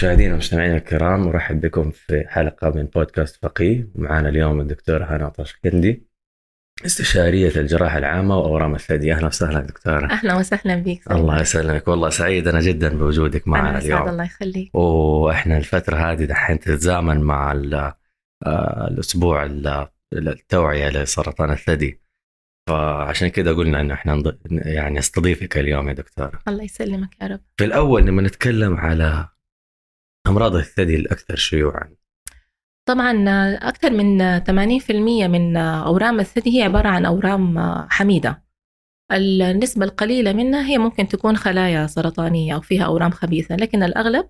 مشاهدينا ومستمعينا الكرام أرحب بكم في حلقة من بودكاست فقيه. معنا اليوم الدكتور هنا طشكندي استشارية الجراحه العامة وأورام الثدي أهلا وسهلا دكتورة. أهلا وسهلا بك الله يسلمك. والله سعيد أنا جدا بوجودك معنا أنا اليوم. الله يخليك. وإحنا الفترة هذه دحين تتزامن مع آه، الأسبوع ال- التوعية لسرطان الثدي. فعشان كده قلنا إنه إحنا نض- يعني نستضيفك اليوم يا دكتورة. الله يسلمك يا رب. في الأول لما نتكلم على امراض الثدي الاكثر شيوعا. طبعا أكثر من 80% من أورام الثدي هي عبارة عن أورام حميدة. النسبة القليلة منها هي ممكن تكون خلايا سرطانية أو فيها أورام خبيثة لكن الأغلب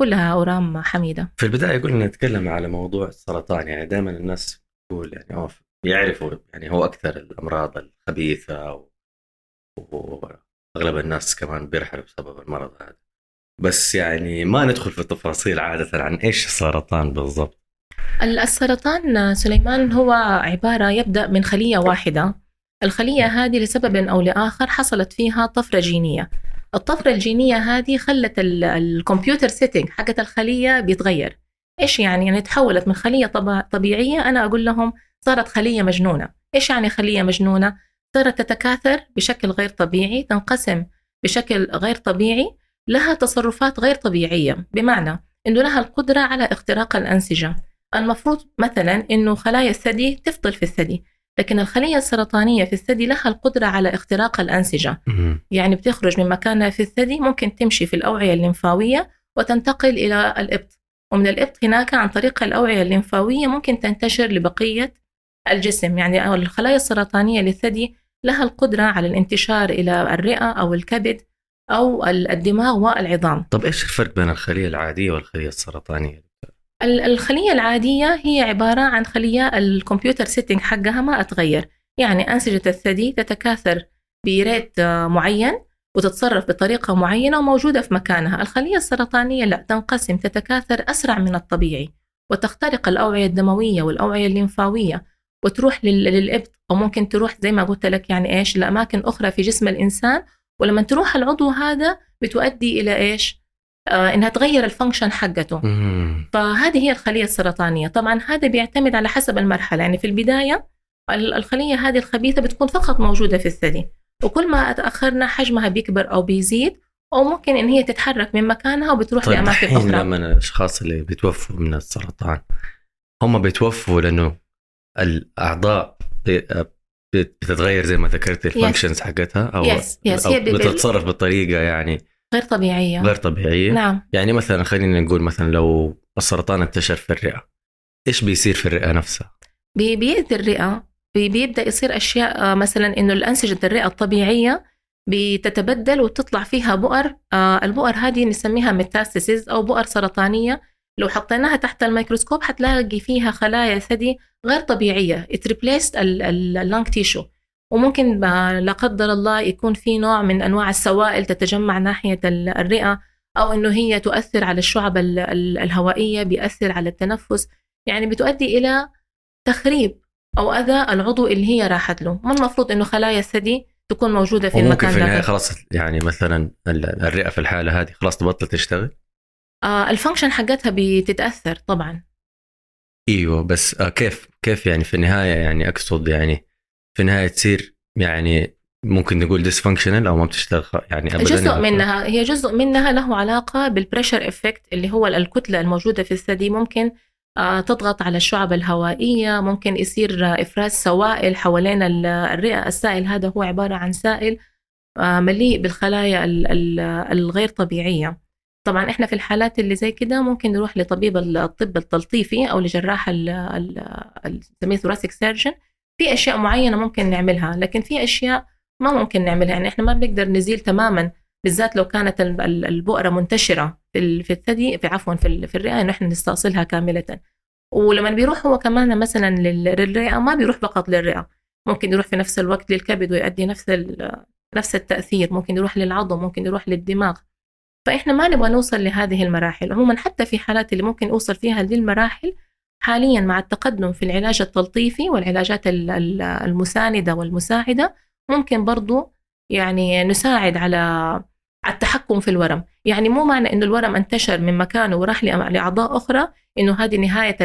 كلها أورام حميدة. في البداية قلنا نتكلم على موضوع السرطان يعني دائما الناس تقول يعني هو يعرفوا يعني هو أكثر الأمراض الخبيثة و- وأغلب الناس كمان بيرحلوا بسبب المرض هذا. بس يعني ما ندخل في التفاصيل عادة عن إيش السرطان بالضبط. السرطان سليمان هو عبارة يبدأ من خلية واحدة. الخلية هذه لسبب أو لآخر حصلت فيها طفرة جينية. الطفرة الجينية هذه خلت ال- الكمبيوتر سيتنج حقت الخلية بيتغير. إيش يعني؟ يعني تحولت من خلية طب- طبيعية أنا أقول لهم صارت خلية مجنونة. إيش يعني خلية مجنونة؟ صارت تتكاثر بشكل غير طبيعي تنقسم بشكل غير طبيعي لها تصرفات غير طبيعية. بمعنى أنه لها القدرة على اختراق الأنسجة. المفروض مثلا إنه خلايا الثدي تفضل في الثدي لكن الخلية السرطانية في الثدي لها القدرة على اختراق الأنسجة. يعني بتخرج من مكانها في الثدي ممكن تمشي في الأوعية الليمفاوية وتنتقل إلى الإبط. ومن الإبط هناك عن طريق الأوعية الليمفاوية ممكن تنتشر لبقية الجسم. يعني الخلايا السرطانية للثدي لها القدرة على الانتشار إلى الرئة أو الكبد أو الدماغ والعظام. طب إيش الفرق بين الخلية العادية والخلية السرطانية؟ ال- الخلية العادية هي عبارة عن خلية الكمبيوتر setting حقها ما أتغير. يعني أنسجة الثدي تتكاثر ب rate آه، معين وتتصرف بطريقة معينة وموجودة في مكانها. الخلية السرطانية لا تنقسم تتكاثر أسرع من الطبيعي وتخترق الأوعية الدموية والأوعية الليمفاوية وتروح لل- للإبط. أو ممكن تروح زي ما قلت لك يعني إيش لأماكن أخرى في جسم الإنسان ولما تروح العضو هذا بتؤدي إلى إيش؟ آه إنها تغير الفانكشن حقته. فهذه هي الخلية السرطانية. طبعا هذا بيعتمد على حسب المرحلة. يعني في البداية ال- الخلية هذه الخبيثة بتكون فقط موجودة في الثدي. وكل ما تأخرنا حجمها بيكبر أو بيزيد أو ممكن إن هي تتحرك من مكانها وبتروح طيب لأماكن الحين أخرى. لما الأشخاص اللي بيتوفوا من السرطان هم بيتوفوا لأنه الأعضاء بتتغير زي ما ذكرت ال functions حقتها أو Yes, yes. أو بتتصرف بطريقه يعني. غير طبيعية. غير طبيعية. نعم. يعني مثلا خلينا نقول مثلا لو السرطان انتشر في الرئة إيش بيصير في الرئة نفسها؟ بي- بيأذي الرئة. بي- بيبدأ يصير أشياء آه، مثلا إنه الأنسجة الرئة الطبيعية بتتبدل وتطلع فيها بؤر آه، البؤر هذه نسميها metastases أو بؤر سرطانية. لو حطيناها تحت الميكروسكوب حتلاقي فيها خلايا ثدي غير طبيعية. اتربليس ال lung tissue وممكن لا قدر الله يكون في نوع من أنواع السوائل تتجمع ناحية ال- الرئة أو إنه هي تؤثر على الشعب ال- ال- الهوائية بيأثر على التنفس. يعني بتؤدي إلى تخريب أو أذى العضو اللي هي راحت له. ما المفروض إنه خلايا الثدي تكون موجودة في المكان في النهاية ده؟ خلاص يعني مثلا ال- الرئة في الحالة هذه خلاص تبطل تشتغل؟ ال function حقتها بتتأثر طبعا. إيوه بس آه كيف كيف يعني في النهاية يعني أقصد يعني في النهاية تصير يعني ممكن نقول dysfunctional أو ما بتشتغل يعني ابدا جزء يعني منها هي جزء منها له علاقة بال pressure effect اللي هو الكتلة الموجودة في الثدي. ممكن آه تضغط على الشعب الهوائية ممكن يصير آه، إفراز سوائل حوالين ال- الرئة السائل. هذا هو عبارة عن سائل آه، مليء بالخلايا ال- ال- الغير طبيعية. طبعا إحنا في الحالات اللي زي كده ممكن نروح لطبيب الطب التلطيفي أو لجراح نسميه thoracic surgeon في أشياء معينة ممكن نعملها لكن في أشياء ما ممكن نعملها. يعني إحنا ما بنقدر نزيل تماما بالذات لو كانت ال- ال- البؤرة منتشرة في ال- في الثدي في عفوا في ال- في الرئة إنه إحنا نستأصلها كاملة. ولما بيروح هو كمان مثلا لل- للرئة ما بيروح فقط للرئة. ممكن يروح في نفس الوقت للكبد ويؤدي نفس نفس التأثير. ممكن يروح للعظم ممكن يروح للدماغ. فإحنا ما نبغى نوصل لهذه المراحل. عموما حتى في حالات اللي ممكن أوصل فيها هذه المراحل حاليا مع التقدم في العلاج التلطيفي والعلاجات ال- ال- المساندة والمساعدة ممكن برضو يعني نساعد على التحكم في الورم. يعني مو معنى إنه الورم انتشر من مكانه وراح لأعضاء أخرى إنه هذه نهاية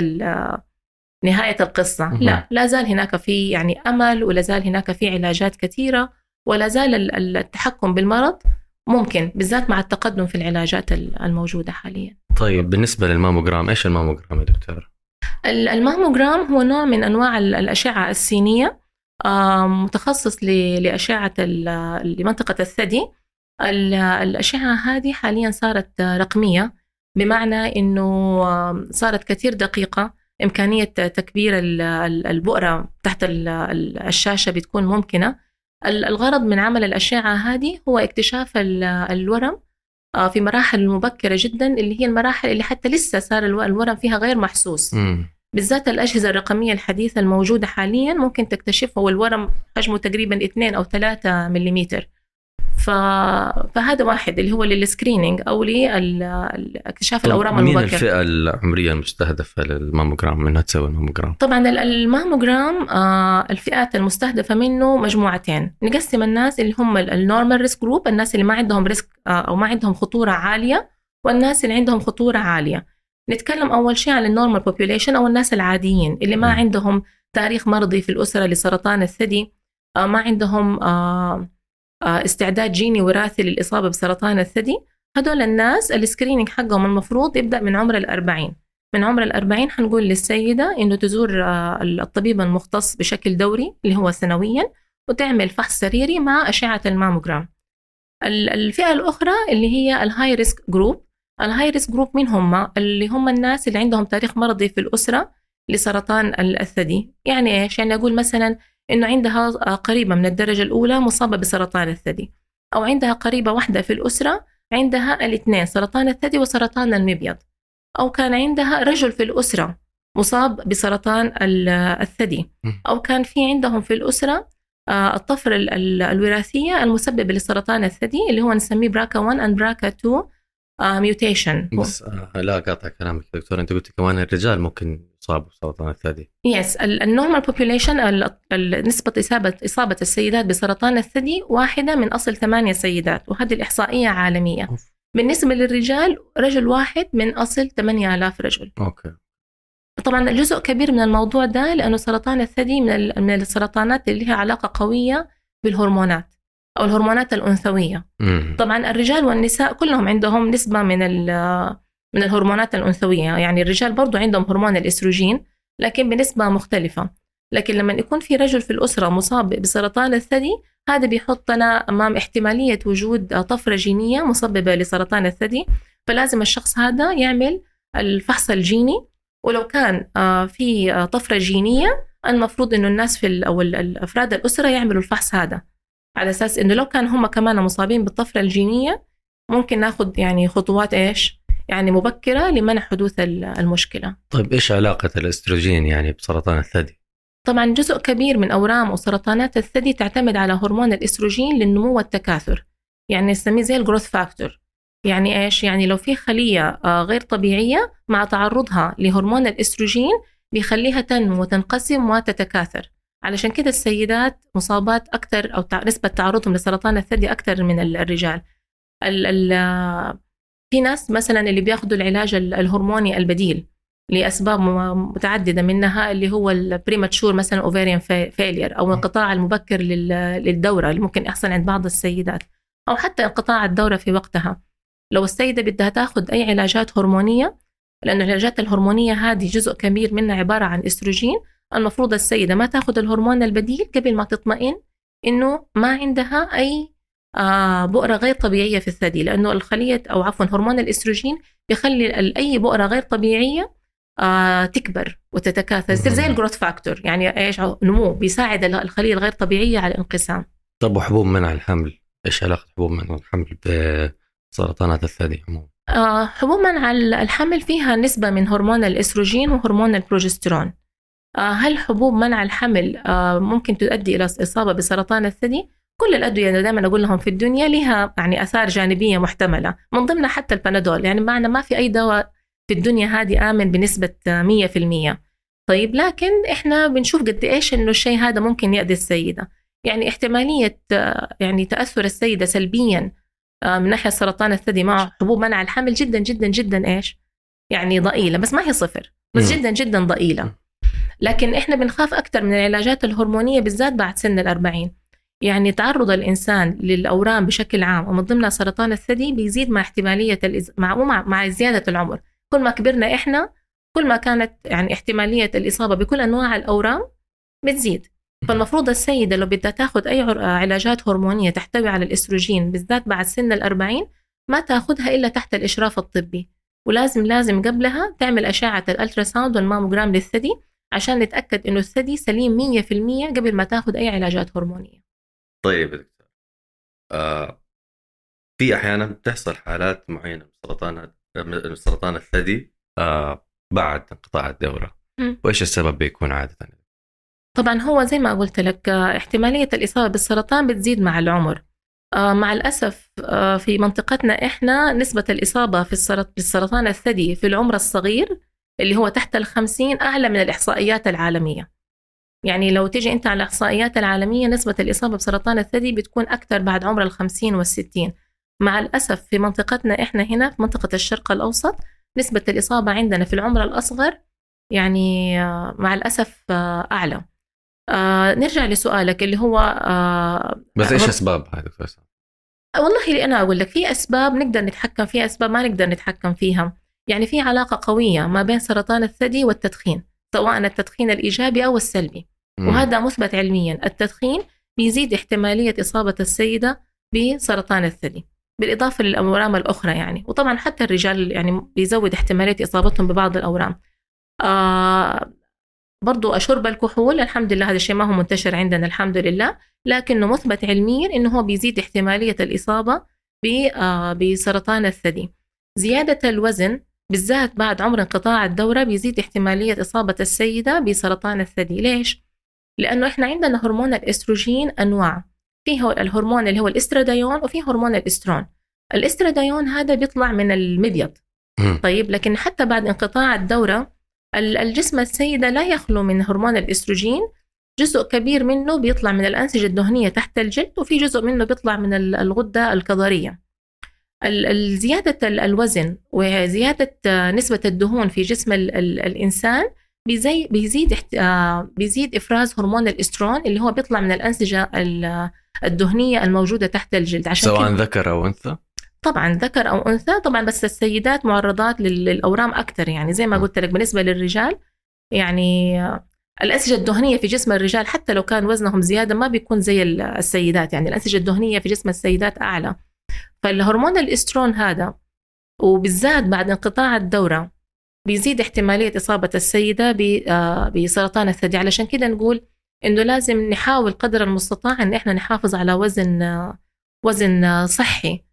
نهاية القصة. مهم. لا لا زال هناك في يعني أمل ولا زال هناك في علاجات كثيرة ولا زال ال- ال- التحكم بالمرض ممكن بالذات مع التقدم في العلاجات ال- الموجودة حاليا. طيب بالنسبة للماموجرام إيش الماموجرام يا دكتور؟ ال- الماموجرام هو نوع من أنواع ال- الأشعة السينية آه، متخصص ل- لأشعة ال- لمنطقة الثدي. ال- الأشعة هذه حاليا صارت رقمية بمعنى إنه آه، صارت كثير دقيقة. إمكانية تكبير ال- ال- البؤرة تحت ال- ال- الشاشة بتكون ممكنة. ال- الغرض من عمل الأشعة هذه هو اكتشاف ال- الورم آه، في مراحل مبكرة جدا اللي هي المراحل اللي حتى لسه صار الو- الورم فيها غير محسوس. بالذات الأجهزة الرقمية الحديثة الموجودة حاليا ممكن تكتشفها والورم حجمه تقريبا 2 أو 3 ملم. فهذا واحد اللي هو لل screening أو لاكتشاف الأورام مين المبكرة الفئة العمرية المستهدفة للماموجرام منها تسوي الماموجرام؟ طبعا ال- الماموجرام آه، الفئات المستهدفة منه مجموعتين نقسم الناس اللي هم ال normal risk group الناس اللي ما عندهم risk آه، أو ما عندهم خطورة عالية والناس اللي عندهم خطورة عالية نتكلم أول شيء عن ال normal population أو الناس العاديين اللي ما. عندهم تاريخ مرضي في الأسرة لسرطان الثدي آه، ما عندهم استعداد جيني وراثي للإصابة بسرطان الثدي. هدول الناس ال screening حقهم المفروض يبدأ من عمر الأربعين. من عمر الأربعين حنقول للسيدة إنه تزور آه، الطبيب المختص بشكل دوري اللي هو سنويا وتعمل فحص سريري مع أشعة الماموجرام ال- الفئة الأخرى اللي هي ال high risk group ال high risk group مين هم؟ اللي هم الناس اللي عندهم تاريخ مرضي في الأسرة لسرطان ال- الثدي. يعني إيش؟ يعني أقول مثلا إنه عندها آه، قريبة من الدرجة الأولى مصابة بسرطان الثدي أو عندها قريبة واحدة في الأسرة عندها الاثنين سرطان الثدي وسرطان المبيض أو كان عندها رجل في الأسرة مصاب بسرطان ال- الثدي. أو كان في عندهم في الأسرة آه، الطفرة ال- ال- الوراثية المسببة لسرطان الثدي اللي هو نسميه براكا 1 and براكا 2 mutation بس آه لا أقاطع كلامك دكتور أنت قلت كمان الرجال ممكن يصابوا بسرطان الثدي yes ال normal population نسبة إصابة إصابة السيدات بسرطان الثدي واحدة من أصل ثمانية سيدات وهذه الإحصائية عالمية. أوف. بالنسبة للرجال رجل واحد من أصل 8000 رجل. okay. طبعا جزء كبير من الموضوع ده لأنه سرطان الثدي من من السرطانات اللي لها علاقة قوية بالهرمونات أو الهرمونات الأنثوية. مم. طبعا الرجال والنساء كلهم عندهم نسبة من من الهرمونات الأنثوية. يعني الرجال برضو عندهم هرمون الإستروجين لكن بنسبة مختلفة. لكن لما يكون في رجل في الأسرة مصاب بسرطان الثدي هذا بيحطنا أمام احتمالية وجود طفرة جينية مسببة لسرطان الثدي. فلازم الشخص هذا يعمل الفحص الجيني. ولو كان آه، في طفرة جينية المفروض إنه الناس في أو ال- الأفراد الأسرة يعملوا الفحص هذا. على أساس إنه لو كان هم كمان مصابين بالطفرة الجينية ممكن ناخذ يعني خطوات إيش؟ يعني مبكرة لمنع حدوث ال- المشكلة طيب إيش علاقة الأستروجين يعني بسرطان الثدي؟ طبعا جزء كبير من أورام وسرطانات الثدي تعتمد على هرمون الإستروجين للنمو والتكاثر يعني نسميه زي ال growth factor يعني إيش؟ يعني لو في خلية آه، غير طبيعية مع تعرضها لهرمون الإستروجين بيخليها تنمو وتنقسم وتتكاثر علشان كده السيدات مصابات أكثر أو نسبة تعرضهم لسرطان الثدي أكثر من ال- الرجال ال ال في ناس مثلا اللي بياخذوا العلاج ال- الهرموني البديل لأسباب متعددة منها اللي هو ال premature مثلا ovarian failure أو الانقطاع المبكر لل- للدورة اللي ممكن يحصل عند بعض السيدات أو حتى انقطاع الدورة في وقتها. لو السيدة بدها تاخذ أي علاجات هرمونية لأن العلاجات الهرمونية هذه جزء كبير منها عبارة عن استروجين المفروض السيدة ما تاخذ الهرمون البديل قبل ما تطمئن إنه ما عندها آه، بؤرة غير طبيعية في الثدي لأنه الخلية أو عفوا هرمون الإستروجين بيخلي أي بؤرة غير طبيعية آه، تكبر وتتكاثر يصير زي. ال growth factor يعني إيش نمو بيساعد ال- الخلية الغير طبيعية على الانقسام طب وحبوب منع الحمل إيش علاقة حبوب منع الحمل بسرطانات الثدي عموما؟ آه، حبوب منع ال- الحمل فيها نسبة من هرمون الإستروجين وهرمون البروجسترون آه، هل حبوب منع الحمل آه، ممكن تؤدي إلى إصابة بسرطان الثدي؟ كل الأدوية أنا دائما أقول لهم في الدنيا لها يعني آثار جانبية محتملة من ضمنها حتى البنادول. يعني معنى ما في أي دواء في الدنيا هذه آمن بنسبة آه، 100% طيب لكن إحنا بنشوف قد إيش إنه الشيء هذا ممكن يأذي السيدة. يعني احتمالية آه، يعني تأثر السيدة سلبيا آه، من ناحية سرطان الثدي مع حبوب منع الحمل جدا جدا جدا إيش؟ يعني ضئيلة بس ما هي صفر بس. جدا جدا ضئيلة. لكن إحنا بنخاف أكثر من العلاجات الهرمونية بالذات بعد سن الأربعين. يعني تعرض الإنسان للأورام بشكل عام ومن ضمنها سرطان الثدي بيزيد مع احتمالية الإز... مع مع زيادة العمر. كل ما كبرنا إحنا كل ما كانت يعني احتمالية الإصابة بكل أنواع الأورام بتزيد. فالمفروض السيدة لو بدها تاخذ أي علاجات هرمونية تحتوي على الإستروجين بالذات بعد سن الأربعين ما تاخذها إلا تحت الإشراف الطبي. ولازم لازم قبلها تعمل أشعة الألتراساوند والماموجرام للثدي عشان نتأكد إنه الثدي سليم 100% قبل ما تاخذ أي علاجات هرمونية. طيب يا دكتور آه في أحيانا بتحصل حالات معينة من سرطان من سرطان الثدي آه بعد انقطاع الدورة. وإيش السبب بيكون عادة؟ طبعا هو زي ما قلت لك آه، احتمالية الإصابة بالسرطان بتزيد مع العمر آه، مع الأسف آه، في منطقتنا إحنا نسبة الإصابة في السرط- بالسرطان الثدي في العمر الصغير اللي هو تحت الخمسين أعلى من الإحصائيات العالمية يعني لو تيجي أنت على الإحصائيات العالمية نسبة الإصابة بسرطان الثدي بتكون أكثر بعد عمر الخمسين والستين مع الأسف في منطقتنا إحنا هنا في منطقة الشرق الأوسط نسبة الإصابة عندنا في العمر الأصغر يعني آه، مع الأسف آه، أعلى آه نرجع لسؤالك اللي هو آه بس إيش يا دكتور سام؟ والله اللي أنا أقول لك في أسباب نقدر نتحكم فيها أسباب ما نقدر نتحكم فيها يعني في علاقة قوية ما بين سرطان الثدي والتدخين سواء التدخين الإيجابي أو السلبي. وهذا مثبت علميا. التدخين بيزيد احتمالية إصابة السيدة بسرطان الثدي بالإضافة للأورام الأخرى يعني. وطبعا حتى الرجال يعني بيزود احتمالية إصابتهم ببعض الأورام. آه برضو شرب الكحول الحمد لله هذا الشيء ما هو منتشر عندنا الحمد لله. لكنه مثبت علميا إنه هو بيزيد احتمالية الإصابة آه، بسرطان الثدي. زيادة الوزن بالذات بعد عمر انقطاع الدورة بيزيد احتمالية إصابة السيدة بسرطان الثدي. ليش؟ لأنه إحنا عندنا هرمون الإستروجين أنواع. في هو الهرمون اللي هو الاسترادايون وفي هرمون الإسترون. الاسترادايون هذا بيطلع من المبيض. طيب لكن حتى بعد انقطاع الدورة ال- الجسم السيدة لا يخلو من هرمون الإستروجين. جزء كبير منه بيطلع من الأنسجة الدهنية تحت الجلد وفي جزء منه بيطلع من ال- الغدة الكظرية ال- ال- زيادة ال- الوزن وزيادة نسبة الدهون في جسم ال- ال- الإنسان بيزي بيزيد احت- آه، بيزيد إفراز هرمون الإسترون اللي هو بيطلع من الأنسجة ال- الدهنية الموجودة تحت الجلد. عشان سواء كده- ذكر أو أنثى؟ طبعا ذكر أو أنثى. طبعا بس السيدات معرضات لل- للأورام أكثر يعني. زي ما. قلت لك بالنسبة للرجال يعني آه، الأنسجة الدهنية في جسم الرجال حتى لو كان وزنهم زيادة ما بيكون زي ال- السيدات يعني. الأنسجة الدهنية في جسم السيدات أعلى. فالهرمون الإسترون هذا وبالذات بعد انقطاع الدورة بيزيد احتمالية إصابة السيدة ب- آه، بسرطان الثدي. علشان كده نقول إنه لازم نحاول قدر المستطاع إن إحنا نحافظ على وزن آه، وزن آه، صحي.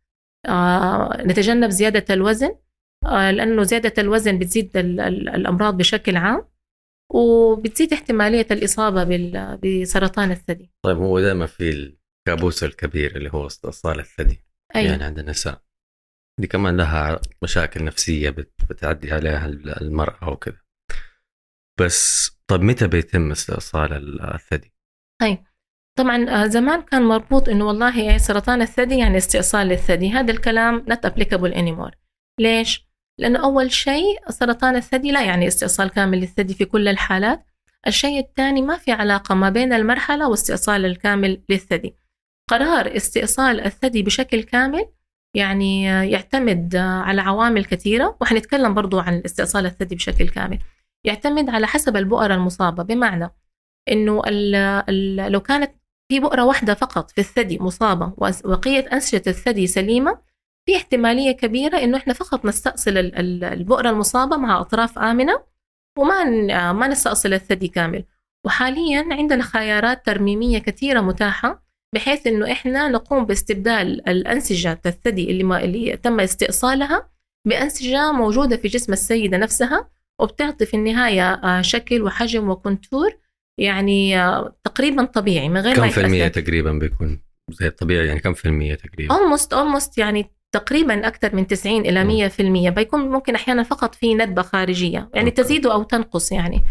نتجنب زيادة الوزن لأنه زيادة الوزن بتزيد ال- ال- الأمراض بشكل عام وبتزيد احتمالية الإصابة بسرطان الثدي. طيب هو دائما في الكابوس الكبير اللي هو استئصال الثدي أي يعني عند النساء. دي كمان لها مشاكل نفسية بت- بتعدي عليها المرأة وكذا. بس طب متى بيتم استئصال الثدي؟ طبعا آه، زمان كان مربوط إنه والله سرطان الثدي يعني استئصال للثدي. هذا الكلام not applicable anymore. ليش؟ لأنه أول شيء سرطان الثدي لا يعني استئصال كامل للثدي في كل الحالات. الشيء الثاني ما في علاقة ما بين المرحلة واستئصال الكامل للثدي. قرار استئصال الثدي بشكل كامل يعني يعتمد على عوامل كثيرة وحنتكلم برضو عن استئصال الثدي بشكل كامل. يعتمد على حسب البؤرة المصابة. بمعنى ال لو كانت في بؤرة واحدة فقط في الثدي مصابة وبقية أنسجة الثدي سليمة في احتمالية كبيرة أنه إحنا فقط نستأصل ال- ال- البؤرة المصابة مع أطراف آمنة وما ما نستأصل الثدي كامل. وحاليا عندنا خيارات ترميمية كثيرة متاحة بحيث إنه إحنا نقوم باستبدال الأنسجة الثدي اللي ما اللي تم استئصالها بأنسجة موجودة في جسم السيدة نفسها وبتعطي في النهاية آه، شكل وحجم و contour يعني آه، تقريبا طبيعي من غير ما كم في المية تقريبا بيكون؟ زي الطبيعي يعني كم في المية تقريبا؟ almost almost يعني تقريبا أكثر من 90 إلى 100% بيكون ممكن أحيانا فقط في ندبة خارجية يعني. تزيد أو تنقص يعني.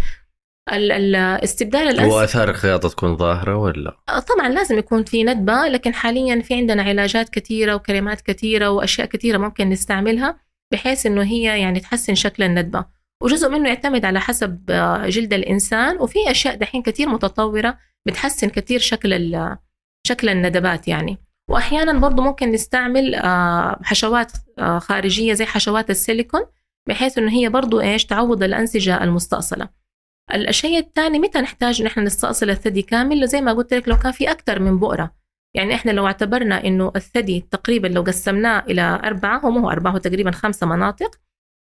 ال- ال- استبدال الأنسجة واثار الخياطة تكون ظاهرة ولا؟ طبعا لازم يكون في ندبة لكن حاليا في عندنا علاجات كثيرة وكريمات كثيرة وأشياء كثيرة ممكن نستعملها بحيث إنه هي يعني تحسن شكل الندبة. وجزء منه يعتمد على حسب آه، جلد الإنسان وفي أشياء دحين كثير متطورة بتحسن كثير شكل شكل الندبات يعني. وأحيانا برضو ممكن نستعمل آه، حشوات آه، خارجية زي حشوات السيليكون بحيث إنه هي برضو إيش تعوض الأنسجة المستأصلة. الشيء الثاني متى نحتاج نحن نستأصل الثدي كامل؟ زي ما قلت لك لو كان في أكثر من بؤرة. يعني إحنا لو اعتبرنا إنه الثدي تقريبا لو قسمناه إلى أربعة هو مو أربعة هو تقريبا خمسة مناطق.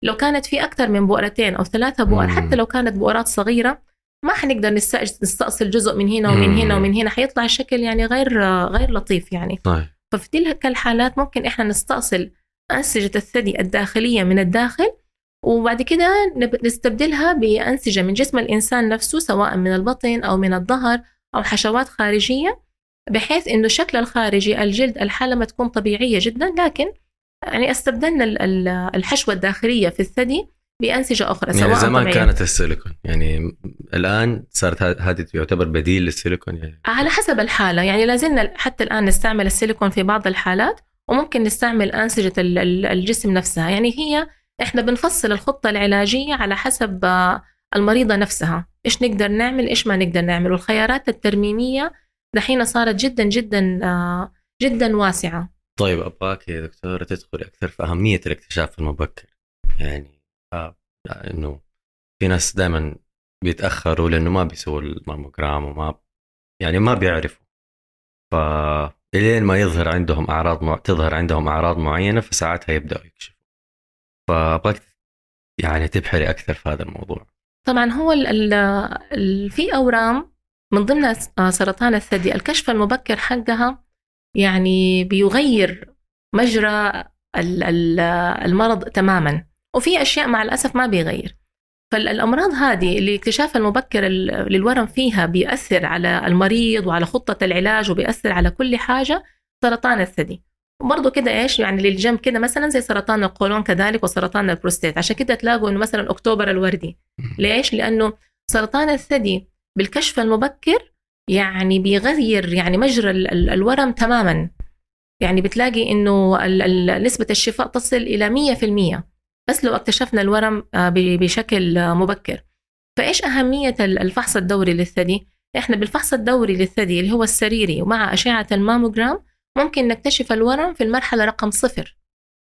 لو كانت في أكثر من بؤرتين أو ثلاثة بؤر. حتى لو كانت بؤرات صغيرة ما حنقدر نستأصل جزء من هنا ومن. هنا ومن هنا حيطلع الشكل يعني غير غير لطيف يعني. طيب. ففي تلك الحالات ممكن إحنا نستأصل أنسجة الثدي الداخلية من الداخل وبعد كده نستبدلها بأنسجة من جسم الإنسان نفسه سواء من البطن أو من الظهر أو حشوات خارجية بحيث إنه الشكل الخارجي الجلد الحلمة تكون طبيعية جدا. لكن يعني استبدلنا ال- ال- الحشوة الداخلية في الثدي بأنسجة أخرى سواء يعني زمان طبيعية. كانت السيليكون. يعني الآن صارت هذه تعتبر بديل للسيليكون. يعني على حسب الحالة. يعني لازلنا حتى الآن نستعمل السيليكون في بعض الحالات وممكن نستعمل أنسجة ال- ال- الجسم نفسها. يعني هي إحنا بنفصل الخطة العلاجية على حسب آه، المريضة نفسها. إيش نقدر نعمل إيش ما نقدر نعمل. والخيارات الترميمية دحين صارت جدا جدا آه، جدا واسعة. طيب ابغاك يا دكتورة تدخلي أكثر في أهمية الاكتشاف المبكر. يعني آه إنه في ناس دائما بيتأخروا لأنه ما بيسووا الماموجرام وما يعني ما بيعرفوا. ف الين ما يظهر عندهم أعراض مع... تظهر عندهم أعراض معينة فساعتها يبدأوا يكشفوا. فأبغاك يعني تبحري أكثر في هذا الموضوع. طبعا هو في أورام من ضمنها س- آه، سرطان الثدي الكشف المبكر حقها يعني بيغير مجرى ال- ال- المرض تماما وفي أشياء مع الأسف ما بيغير. فالأمراض هذه اللي اكتشاف المبكر ال- للورم فيها بيأثر على المريض وعلى خطة العلاج وبيأثر على كل حاجة سرطان الثدي. وبرضه كده إيش يعني للجنب كده مثلا زي سرطان القولون كذلك وسرطان البروستات. عشان كده تلاقوا إنه مثلا أكتوبر الوردي. ليش؟ لأنه سرطان الثدي بالكشف المبكر يعني بيغير يعني مجرى ال- ال- الورم تماما. يعني بتلاقي إنه نسبة الشفاء تصل إلى 100% بس لو اكتشفنا الورم آه، بشكل مبكر. فإيش أهمية ال- الفحص الدوري للثدي؟ إحنا بالفحص الدوري للثدي اللي هو السريري مع أشعة الماموجرام ممكن نكتشف الورم في المرحلة رقم صفر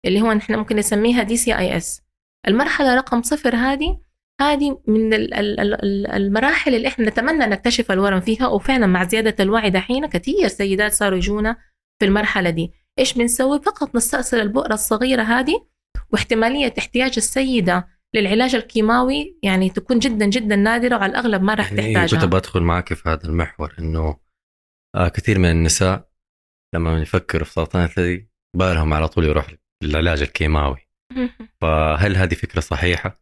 اللي هو نحن ممكن نسميها DCIS المرحلة رقم صفر هذه هذه من ال- ال- ال- ال- المراحل اللي إحنا نتمنى نكتشف الورم فيها وفعلا مع زيادة الوعي دحين كثير سيدات صاروا يجونا في المرحلة دي. إيش بنسوي؟ فقط نستأصل البؤرة الصغيرة هذه واحتمالية احتياج السيدة للعلاج الكيماوي يعني تكون جدا جدا نادرة وعلى الأغلب ما راح يعني تحتاجها. كنت بدخل معك في هذا المحور إنه آه كثير من النساء لما يفكروا في سرطان الثدي بالهم على طول يروح للعلاج الكيماوي. فهل هذه فكرة صحيحة؟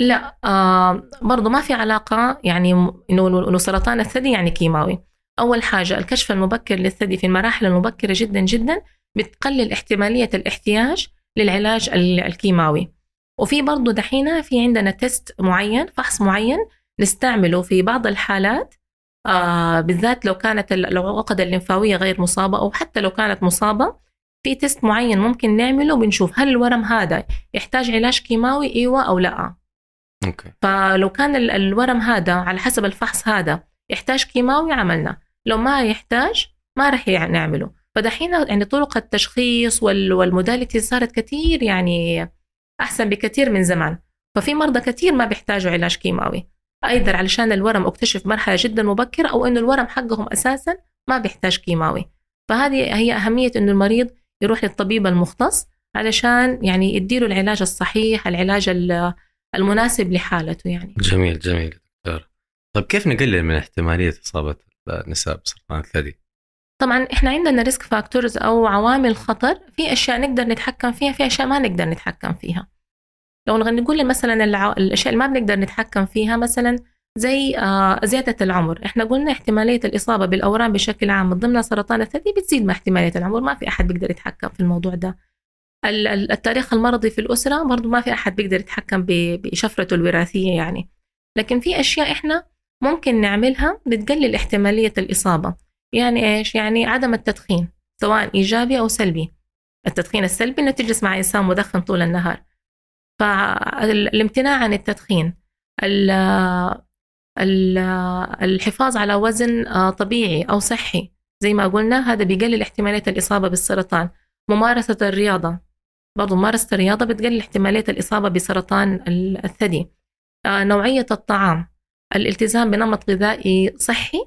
لا آه برضو ما في علاقة يعني إنه سرطان الثدي يعني كيماوي. أول حاجة الكشف المبكر للثدي في المراحل المبكرة جدا جدا بتقلل احتمالية الاحتياج للعلاج ال- الكيماوي. وفي برضو دحين في عندنا test معين فحص معين نستعمله في بعض الحالات آه بالذات لو كانت ال- العقد الليمفاوية غير مصابة أو حتى لو كانت مصابة في test معين ممكن نعمله بنشوف هل الورم هذا يحتاج علاج كيماوي إيوه أو لأ. أوكي. فلو كان ال- الورم هذا على حسب الفحص هذا يحتاج كيماوي عملنا. لو ما يحتاج ما رح يع- نعمله. فدحين يعني طرق التشخيص وال- وال modality صارت كثير يعني أحسن بكثير من زمان. ففي مرضى كثير ما بيحتاجوا علاج كيماوي. أيضا علشان الورم أكتشف مرحلة جدا مبكرة أو إنه الورم حقهم أساسا ما بيحتاج كيماوي. فهذه هي أهمية إنه المريض يروح للطبيب المختص علشان يعني يديله العلاج الصحيح العلاج ال- المناسب لحالته يعني. جميل جميل دكتور. طيب كيف نقلل من احتمالية إصابة النساء بسرطان الثدي؟ طبعا إحنا عندنا risk factors أو عوامل خطر في أشياء نقدر نتحكم فيها في أشياء ما نقدر نتحكم فيها. لو نقول مثلا الأشياء اللي ما بنقدر نتحكم فيها مثلا زي آه، زيادة العمر. إحنا قلنا احتمالية الإصابة بالأورام بشكل عام من ضمن سرطان الثدي بتزيد مع احتمالية العمر. ما في أحد بيقدر يتحكم في الموضوع ده. ال- ال- التاريخ المرضي في الأسرة برضو ما في أحد بيقدر يتحكم بشفرته الوراثية يعني. لكن في أشياء إحنا ممكن نعملها بتقلل احتمالية الإصابة. يعني إيش؟ يعني عدم التدخين سواء إيجابي أو سلبي. التدخين السلبي إنه تجلس مع إنسان مدخن طول النهار. فالامتناع عن التدخين الحفاظ على وزن آه، طبيعي أو صحي. زي ما قلنا هذا بيقلل احتمالية الإصابة بالسرطان. ممارسة الرياضة برضو ممارسة الرياضة بتقلل احتمالية الإصابة بسرطان الثدي. آه، نوعية الطعام الالتزام بنمط غذائي صحي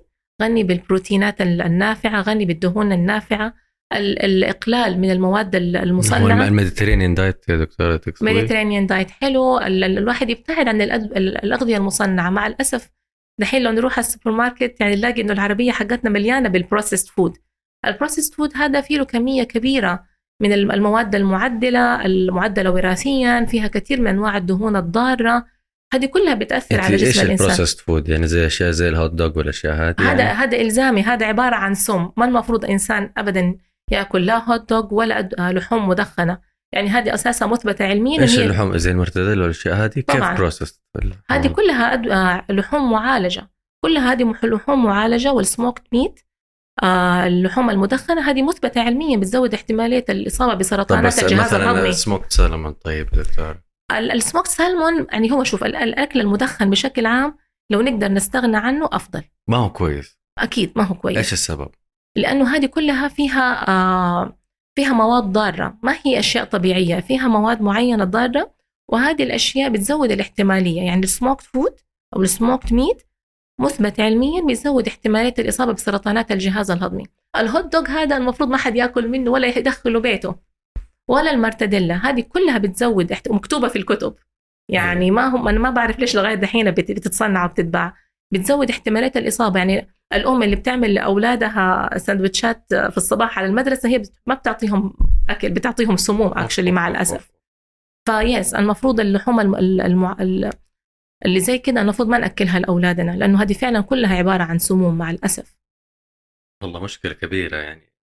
غني بالبروتينات النافعة غني بالدهون النافعة الإقلال من المواد المصنعة. ال Mediterranean diet يا دكتوره تقصدي؟ ال Mediterranean diet حلو. الواحد يبتعد عن الأغذية المصنعة. مع الأسف دحين لو نروح على السوبر ماركت يعني نلاقي إنه العربية حقتنا مليانة بال processed food ال processed food هذا فيه له كمية كبيرة من المواد المعدلة المعدلة وراثيا فيها كثير من أنواع الدهون الضارة. هذه كلها بتأثر على جسم الإنسان. إيش البروسيسد فود يعني زي أشياء زي ال hot dog والأشياء هذه هذا يعني؟ هذا إلزامي. هذا عبارة عن سم. ما المفروض إنسان ابدا ياكل لا hot dog ولا لحوم مدخنة. يعني هذه أساسا مثبتة علميا إيش اللحوم؟ زي المرتديلا والاشياء هذه كيف process هذه كلها آه، لحوم معالجة. كلها هذه لحوم معالجة وال smoked meat آه اللحوم المدخنة هذه مثبتة علميا بتزود احتمالية الإصابة بسرطانات الجهاز الهضمي. ال smoked salmon طيب دكتور ال smoked salmon يعني هو شوف الأكل المدخن بشكل عام لو نقدر نستغنى عنه أفضل. ما هو كويس. أكيد ما هو كويس. إيش السبب؟ لأنه هذه كلها فيها آه فيها مواد ضارة. ما هي أشياء طبيعية؟ فيها مواد معينة ضارة وهذه الأشياء بتزود الاحتمالية. يعني ال smoked food أو ال smoked meat مثبت علميا بيزود احتمالية الإصابة بسرطانات الجهاز الهضمي. ال hot dog هذا المفروض ما حد يأكل منه ولا يدخله بيته ولا المرتديلا هذه كلها بتزود مكتوبة في الكتب. يعني ما هم أنا ما بعرف ليش لغاية دحين بتتصنع وبتتباع. بتزود احتمالية الإصابة. يعني الأم اللي بتعمل لأولادها سندوتشات في الصباح على المدرسة هي ما بتعطيهم أكل بتعطيهم سموم actually مع الأسف. ف yes المفروض اللحوم المع... اللي زي كده المفروض ما نأكلها لأولادنا لأنه هذه فعلا كلها عبارة عن سموم مع الأسف. والله مشكلة كبيرة يعني.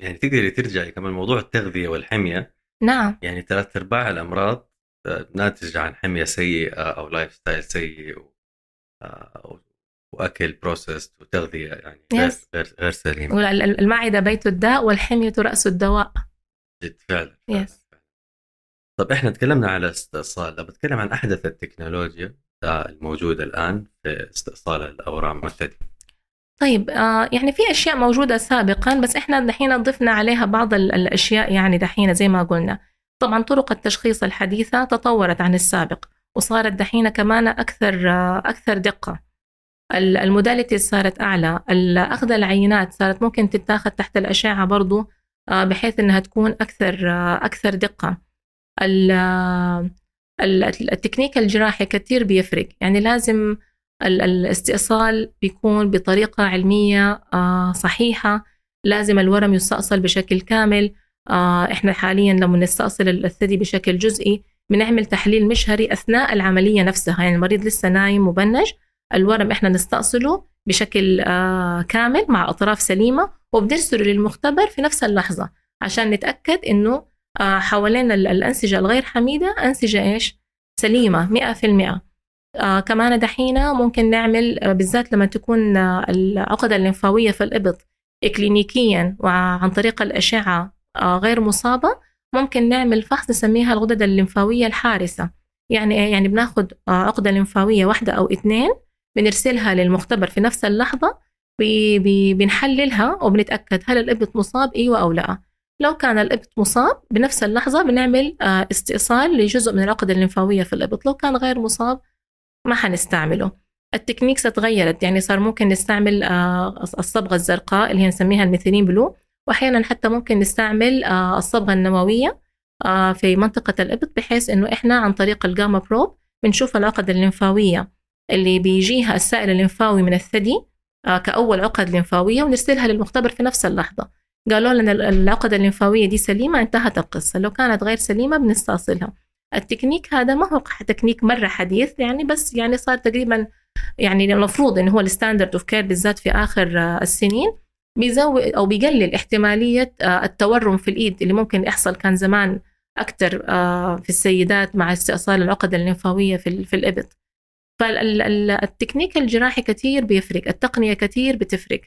يعني تقدري ترجعي كمان موضوع التغذية والحمية. نعم. يعني ثلاث أرباع الأمراض ناتجة عن حمية سيئة أو lifestyle سيء آه، وأكل process وتغذية يعني غير غير, غير سليمة. المعدة بيت الداء والحميه رأس الدواء. جد فعلا. Yes. طب إحنا تكلمنا على استئصال بتكلم عن أحدث التكنولوجيا الموجودة الآن في استئصال الأورام الثدي طيب آه يعني في أشياء موجودة سابقا بس إحنا دحين ضفنا عليها بعض الأشياء يعني دحين زي ما قلنا. طبعا طرق التشخيص الحديثة تطورت عن السابق. وصارت دحين كمان أكثر آه أكثر دقة. ال modality صارت أعلى. أخذ العينات صارت ممكن تتاخذ تحت الأشعة برضو آه بحيث إنها تكون أكثر آه أكثر دقة. التكنيك الجراحي كثير بيفرق. يعني لازم الاستئصال بيكون بطريقة علمية آه، صحيحة. لازم الورم يستأصل بشكل كامل. آه، إحنا حاليا لما نستأصل الثدي بشكل جزئي بنعمل تحليل مشهري أثناء العملية نفسها يعني المريض لسه نايم مبنج الورم إحنا نستأصله بشكل آه، كامل مع أطراف سليمة وبنرسله للمختبر في نفس اللحظة عشان نتأكد إنه حوالين الأنسجة الغير حميدة أنسجة إيش؟ سليمة 100% آه كمان دحين ممكن نعمل آه بالذات لما تكون آه العقدة الليمفاوية في الإبط إكلينيكيا وعن طريق الأشعة آه غير مصابة ممكن نعمل فحص نسميها الغدد الليمفاوية الحارسة. يعني إيه؟ يعني بناخد آه عقدة ليمفاوية واحدة أو اثنين بنرسلها للمختبر في نفس اللحظة بي بي بنحللها وبنتأكد هل الإبط مصاب أيوة أو لأ. لو كان الإبط مصاب بنفس اللحظة بنعمل آه استئصال لجزء من العقدة الليمفاوية في الإبط. لو كان غير مصاب ما حنستعمله. ال techniques تغيرت يعني صار ممكن نستعمل آه، الصبغة الزرقاء اللي هي نسميها ال methylene blue. وأحيانا حتى ممكن نستعمل آه، الصبغة النووية آه، في منطقة الإبط بحيث إنه إحنا عن طريق ال gamma probe بنشوف العقد الليمفاوية اللي بيجيها السائل الليمفاوي من الثدي كأول عقد ليمفاوية ونرسلها للمختبر في نفس اللحظة. قالوا لنا العقد الليمفاوية دي سليمة انتهت القصة. لو كانت غير سليمة بنستأصلها. التكنيك هذا ما هو تكنيك مرة حديث يعني بس يعني صار تقريبا يعني المفروض إنه هو ال standard of care بالذات في آخر آه، السنين. بيزود أو بيقلل احتمالية آه، التورم في الإيد اللي ممكن يحصل كان زمان أكثر آه، في السيدات مع استئصال العقد الليمفاوية في في الإبط. فالتكنيك الجراحي كثير بيفرق التقنية كثير بتفرق.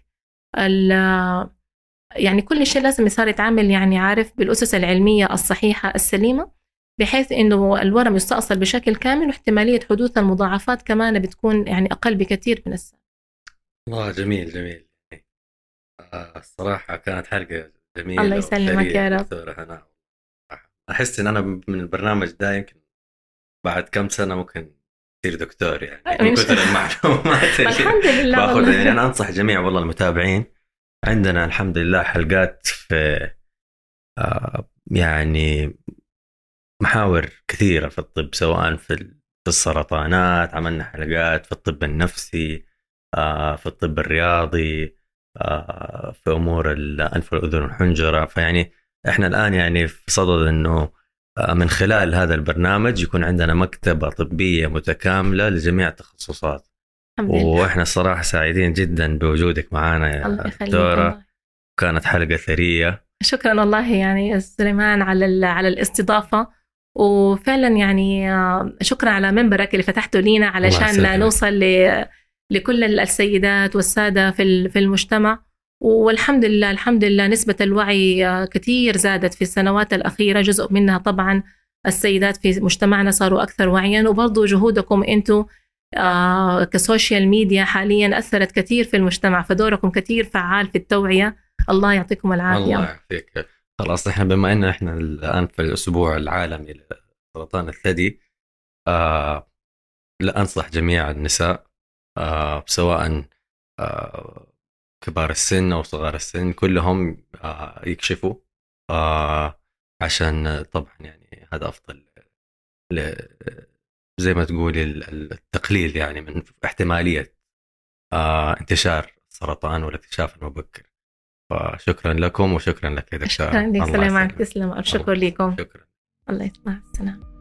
يعني كل شيء لازم يصير يتعامل يعني عارف بالأسس العلمية الصحيحة السليمة بحيث إنه الورم يستأصل بشكل كامل واحتمالية حدوث المضاعفات كمان بتكون يعني أقل بكثير من السابق. الله جميل جميل. الصراحة كانت حلقة جميلة الله يسلمك يا رب. أنا أحس إن أنا من البرنامج ده يمكن بعد كم سنة ممكن تصير دكتور يعني من كثر المعلومات الحمد لله باخذها. يعني أنا أنصح جميع والله المتابعين عندنا الحمد لله حلقات في آه، يعني محاور كثيرة في الطب سواء في السرطانات عملنا حلقات في الطب النفسي آه، في الطب الرياضي في أمور الانف والأذن والحنجرة. فيعني إحنا الآن يعني في صدد إنه من خلال هذا البرنامج يكون عندنا مكتبة طبية متكاملة لجميع التخصصات. وإحنا الصراحة سعيدين جدا بوجودك معنا يا دكتورة. كانت حلقة ثرية. شكرا والله يعني سليمان على على الاستضافة. وفعلا يعني آه، شكرا على منبرك اللي فتحته لينا علشان نوصل لكل السيدات والسادة في في المجتمع. والحمد لله الحمد لله نسبة الوعي كثير زادت في السنوات الأخيرة جزء منها طبعا السيدات في مجتمعنا صاروا أكثر وعيا. وبرضو جهودكم أنتم آه، كسوشيال ميديا حاليا أثرت كثير في المجتمع فدوركم كثير فعال في التوعية. الله يعطيكم العافية. الله يعافيك. خلاص إحنا بما إن إحنا الآن في الأسبوع العالمي لسرطان الثدي آه لا أنصح جميع النساء سواء آه كبار السن أو صغار السن كلهم آه يكشفوا آه عشان طبعا يعني هذا أفضل زي ما تقولي التقليل يعني من احتمالية آه انتشار السرطان والاكتشاف المبكر. فشكرا لكم وشكرا لك يا دكتور. شكرا لك عليكم تسلم. الشكر لكم. شكرا. الله يسمع السلام